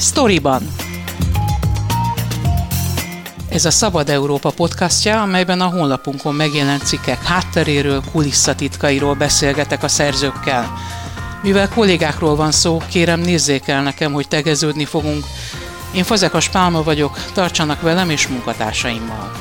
Storyban. Ez a Szabad Európa podcastja, amelyben a honlapunkon megjelent cikkek hátteréről, kulisszatitkairól beszélgetek a szerzőkkel. Mivel kollégákról van szó, kérem nézzék el nekem, hogy tegeződni fogunk. Én Fazekas Pálma vagyok, tartsanak velem és munkatársaimmal.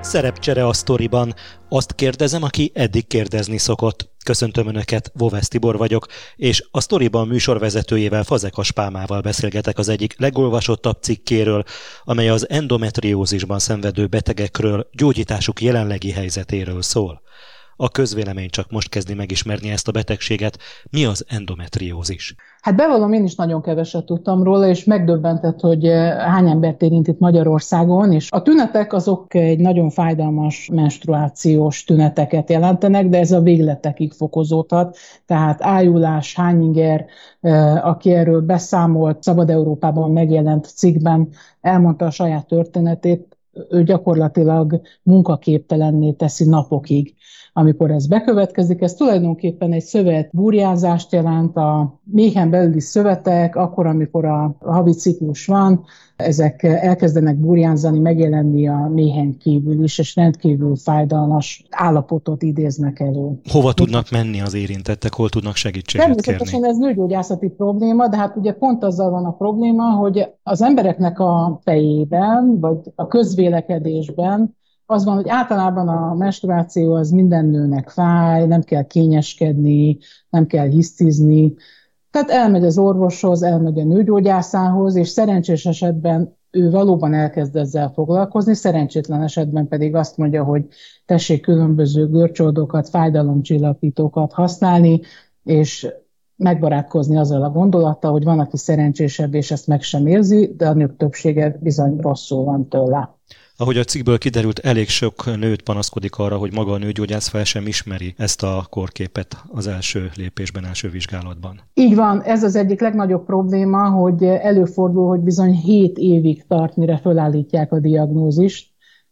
Szerepcsere a sztoriban. Azt kérdezem, aki eddig kérdezni szokott. Köszöntöm Önöket, Vovesz Tibor vagyok, és a sztoriban műsorvezetőjével Fazekas Pálmával beszélgetek az egyik legolvasottabb cikkéről, amely az endometriózisban szenvedő betegekről, gyógyításuk jelenlegi helyzetéről szól. A közvélemény csak most kezdi megismerni ezt a betegséget. Mi az endometriózis? Hát bevallom, én is nagyon keveset tudtam róla, és megdöbbentett, hogy eh, hány embert érint itt Magyarországon, és a tünetek azok egy nagyon fájdalmas menstruációs tüneteket jelentenek, de ez a végletekig fokozódhat, tehát ájulás, hányinger, eh, aki erről beszámolt, Szabad Európában megjelent cikkben, elmondta a saját történetét, ő gyakorlatilag munkaképtelenné teszi napokig amikor ez bekövetkezik. Ez tulajdonképpen egy szövet burjázást jelent, a méhen belüli szövetek, akkor, amikor a havi ciklus van, ezek elkezdenek burjánzani, megjelenni a méhen kívül is, és rendkívül fájdalmas állapotot idéznek elő. Hova tudnak menni az érintettek, hol tudnak segítséget Természetesen kérni? ez nőgyógyászati probléma, de hát ugye pont azzal van a probléma, hogy az embereknek a fejében, vagy a közvélekedésben az van, hogy általában a menstruáció az minden nőnek fáj, nem kell kényeskedni, nem kell hisztizni. Tehát elmegy az orvoshoz, elmegy a nőgyógyászához, és szerencsés esetben ő valóban elkezd ezzel foglalkozni, szerencsétlen esetben pedig azt mondja, hogy tessék különböző görcsoldokat, fájdalomcsillapítókat használni, és megbarátkozni azzal a gondolattal, hogy van, aki szerencsésebb, és ezt meg sem érzi, de a nők többsége bizony rosszul van tőle. Ahogy a cikkből kiderült, elég sok nőt panaszkodik arra, hogy maga a nőgyógyász fel sem ismeri ezt a korképet az első lépésben, első vizsgálatban. Így van, ez az egyik legnagyobb probléma, hogy előfordul, hogy bizony 7 évig tart, mire fölállítják a diagnózist,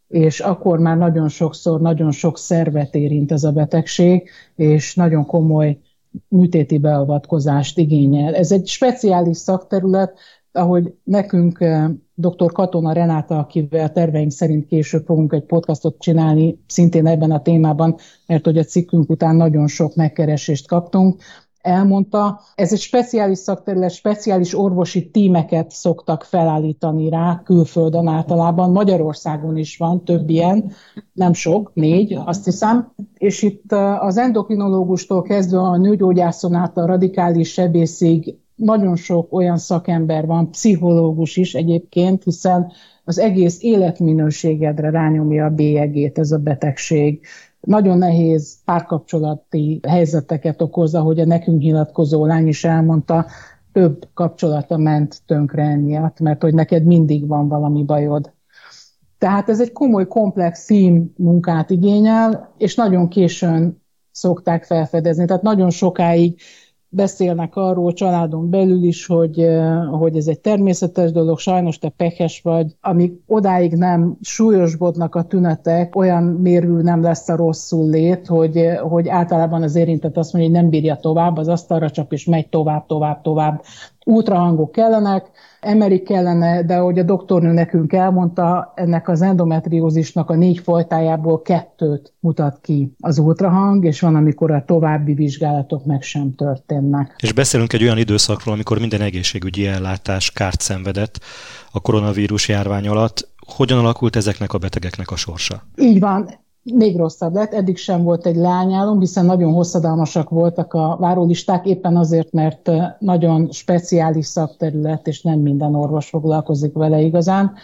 és akkor már nagyon sokszor, nagyon sok szervet érint ez a betegség, és nagyon komoly műtéti beavatkozást igényel. Ez egy speciális szakterület, ahogy nekünk eh, dr. Katona Renáta, akivel terveink szerint később fogunk egy podcastot csinálni, szintén ebben a témában, mert hogy a cikkünk után nagyon sok megkeresést kaptunk, elmondta, ez egy speciális szakterület, speciális orvosi tímeket szoktak felállítani rá külföldön általában. Magyarországon is van több ilyen, nem sok, négy, azt hiszem. És itt az endokrinológustól kezdve a nőgyógyászon át a radikális sebészig nagyon sok olyan szakember van, pszichológus is egyébként, hiszen az egész életminőségedre rányomja a bélyegét ez a betegség. Nagyon nehéz párkapcsolati helyzeteket okoz, ahogy a nekünk nyilatkozó lány is elmondta, több kapcsolata ment tönkre emiatt, mert hogy neked mindig van valami bajod. Tehát ez egy komoly, komplex szín munkát igényel, és nagyon későn szokták felfedezni. Tehát nagyon sokáig beszélnek arról családon belül is, hogy, hogy ez egy természetes dolog, sajnos te pehes vagy, amíg odáig nem súlyosbodnak a tünetek, olyan mérvű nem lesz a rosszul lét, hogy, hogy általában az érintett azt mondja, hogy nem bírja tovább, az asztalra csap és megy tovább, tovább, tovább. Ultrahangok kellenek, emerik kellene, de ahogy a doktornő nekünk elmondta, ennek az endometriózisnak a négy fajtájából kettőt mutat ki az ultrahang, és van, amikor a további vizsgálatok meg sem történnek. És beszélünk egy olyan időszakról, amikor minden egészségügyi ellátás kárt szenvedett a koronavírus járvány alatt. Hogyan alakult ezeknek a betegeknek a sorsa? Így van még rosszabb lett, eddig sem volt egy lányálom, hiszen nagyon hosszadalmasak voltak a várólisták, éppen azért, mert nagyon speciális szakterület, és nem minden orvos foglalkozik vele igazán.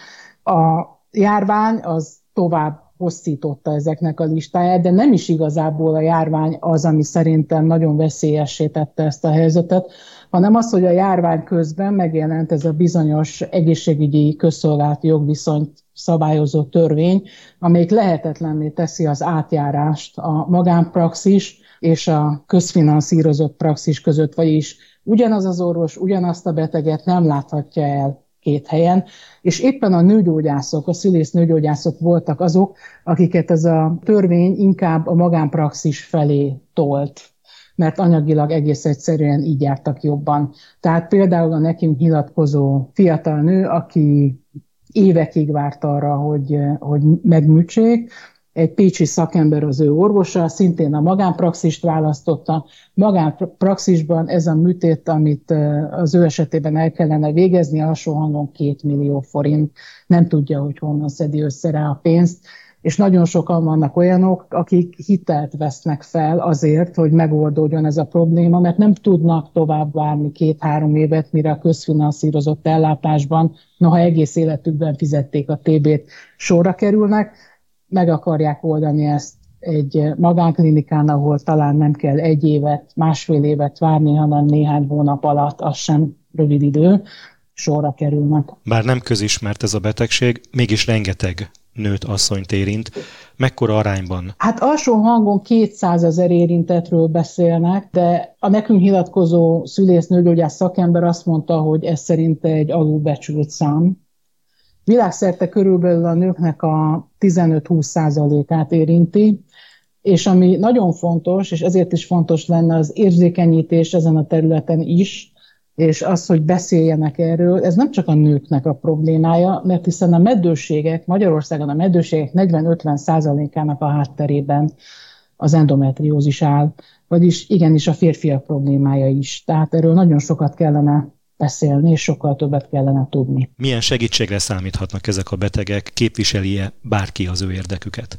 A járvány az tovább hosszította ezeknek a listáját, de nem is igazából a járvány az, ami szerintem nagyon veszélyessé tette ezt a helyzetet, hanem az, hogy a járvány közben megjelent ez a bizonyos egészségügyi közszolgálati jogviszonyt szabályozó törvény, amelyik lehetetlenné teszi az átjárást a magánpraxis és a közfinanszírozott praxis között, vagyis ugyanaz az orvos, ugyanazt a beteget nem láthatja el két helyen, és éppen a nőgyógyászok, a szülész nőgyógyászok voltak azok, akiket ez a törvény inkább a magánpraxis felé tolt mert anyagilag egész egyszerűen így jártak jobban. Tehát például a nekünk nyilatkozó fiatal nő, aki évekig várt arra, hogy, hogy megműtsék, egy pécsi szakember az ő orvosa, szintén a magánpraxist választotta. Magánpraxisban ez a műtét, amit az ő esetében el kellene végezni, alsó hangon két millió forint. Nem tudja, hogy honnan szedi össze rá a pénzt és nagyon sokan vannak olyanok, akik hitelt vesznek fel azért, hogy megoldódjon ez a probléma, mert nem tudnak tovább várni két-három évet, mire a közfinanszírozott ellátásban, noha egész életükben fizették a TB-t, sorra kerülnek, meg akarják oldani ezt egy magánklinikán, ahol talán nem kell egy évet, másfél évet várni, hanem néhány hónap alatt, az sem rövid idő, sorra kerülnek. Bár nem közismert ez a betegség, mégis rengeteg nőt, asszonyt érint. Mekkora arányban? Hát alsó hangon 200 ezer érintetről beszélnek, de a nekünk nyilatkozó szülésznőgyógyász szakember azt mondta, hogy ez szerint egy alulbecsült szám. Világszerte körülbelül a nőknek a 15-20 százalékát érinti, és ami nagyon fontos, és ezért is fontos lenne az érzékenyítés ezen a területen is, és az, hogy beszéljenek erről, ez nem csak a nőknek a problémája, mert hiszen a meddőségek, Magyarországon a meddőségek 40-50 százalékának a hátterében az endometriózis áll, vagyis igenis a férfiak problémája is. Tehát erről nagyon sokat kellene beszélni, és sokkal többet kellene tudni. Milyen segítségre számíthatnak ezek a betegek? Képviseli-e bárki az ő érdeküket?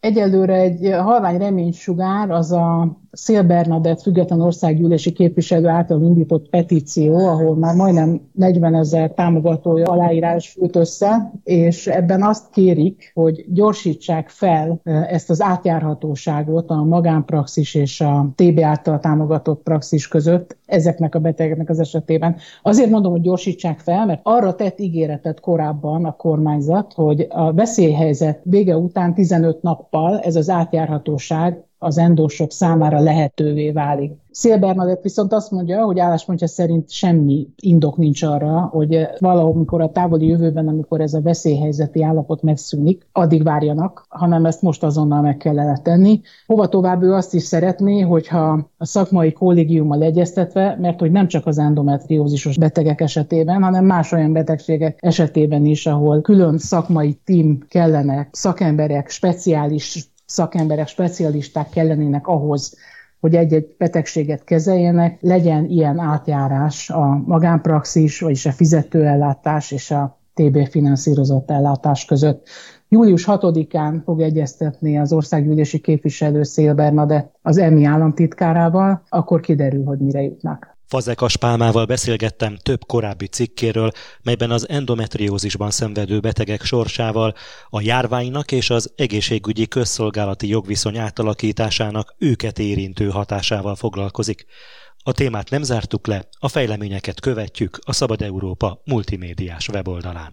Egyelőre egy halvány reménysugár az a Szél Bernadett független országgyűlési képviselő által indított petíció, ahol már majdnem 40 ezer támogatója aláírás fült össze, és ebben azt kérik, hogy gyorsítsák fel ezt az átjárhatóságot a magánpraxis és a TB által támogatott praxis között ezeknek a betegeknek az esetében. Azért mondom, hogy gyorsítsák fel, mert arra tett ígéretet korábban a kormányzat, hogy a veszélyhelyzet vége után 15 nappal ez az átjárhatóság az endósok számára lehetővé válik. Szél Bernadett viszont azt mondja, hogy álláspontja szerint semmi indok nincs arra, hogy valahol, a távoli jövőben, amikor ez a veszélyhelyzeti állapot megszűnik, addig várjanak, hanem ezt most azonnal meg kellene tenni. Hova tovább ő azt is szeretné, hogyha a szakmai kollégiummal egyeztetve, mert hogy nem csak az endometriózisos betegek esetében, hanem más olyan betegségek esetében is, ahol külön szakmai tím kellene, szakemberek, speciális szakemberek, specialisták kellenének ahhoz, hogy egy-egy betegséget kezeljenek, legyen ilyen átjárás a magánpraxis, vagyis a fizetőellátás és a TB finanszírozott ellátás között. Július 6-án fog egyeztetni az országgyűlési képviselő Szél Bernadett az EMI államtitkárával, akkor kiderül, hogy mire jutnak. Fazekas Pálmával beszélgettem több korábbi cikkéről, melyben az endometriózisban szenvedő betegek sorsával, a járványnak és az egészségügyi közszolgálati jogviszony átalakításának őket érintő hatásával foglalkozik. A témát nem zártuk le, a fejleményeket követjük a Szabad Európa multimédiás weboldalán.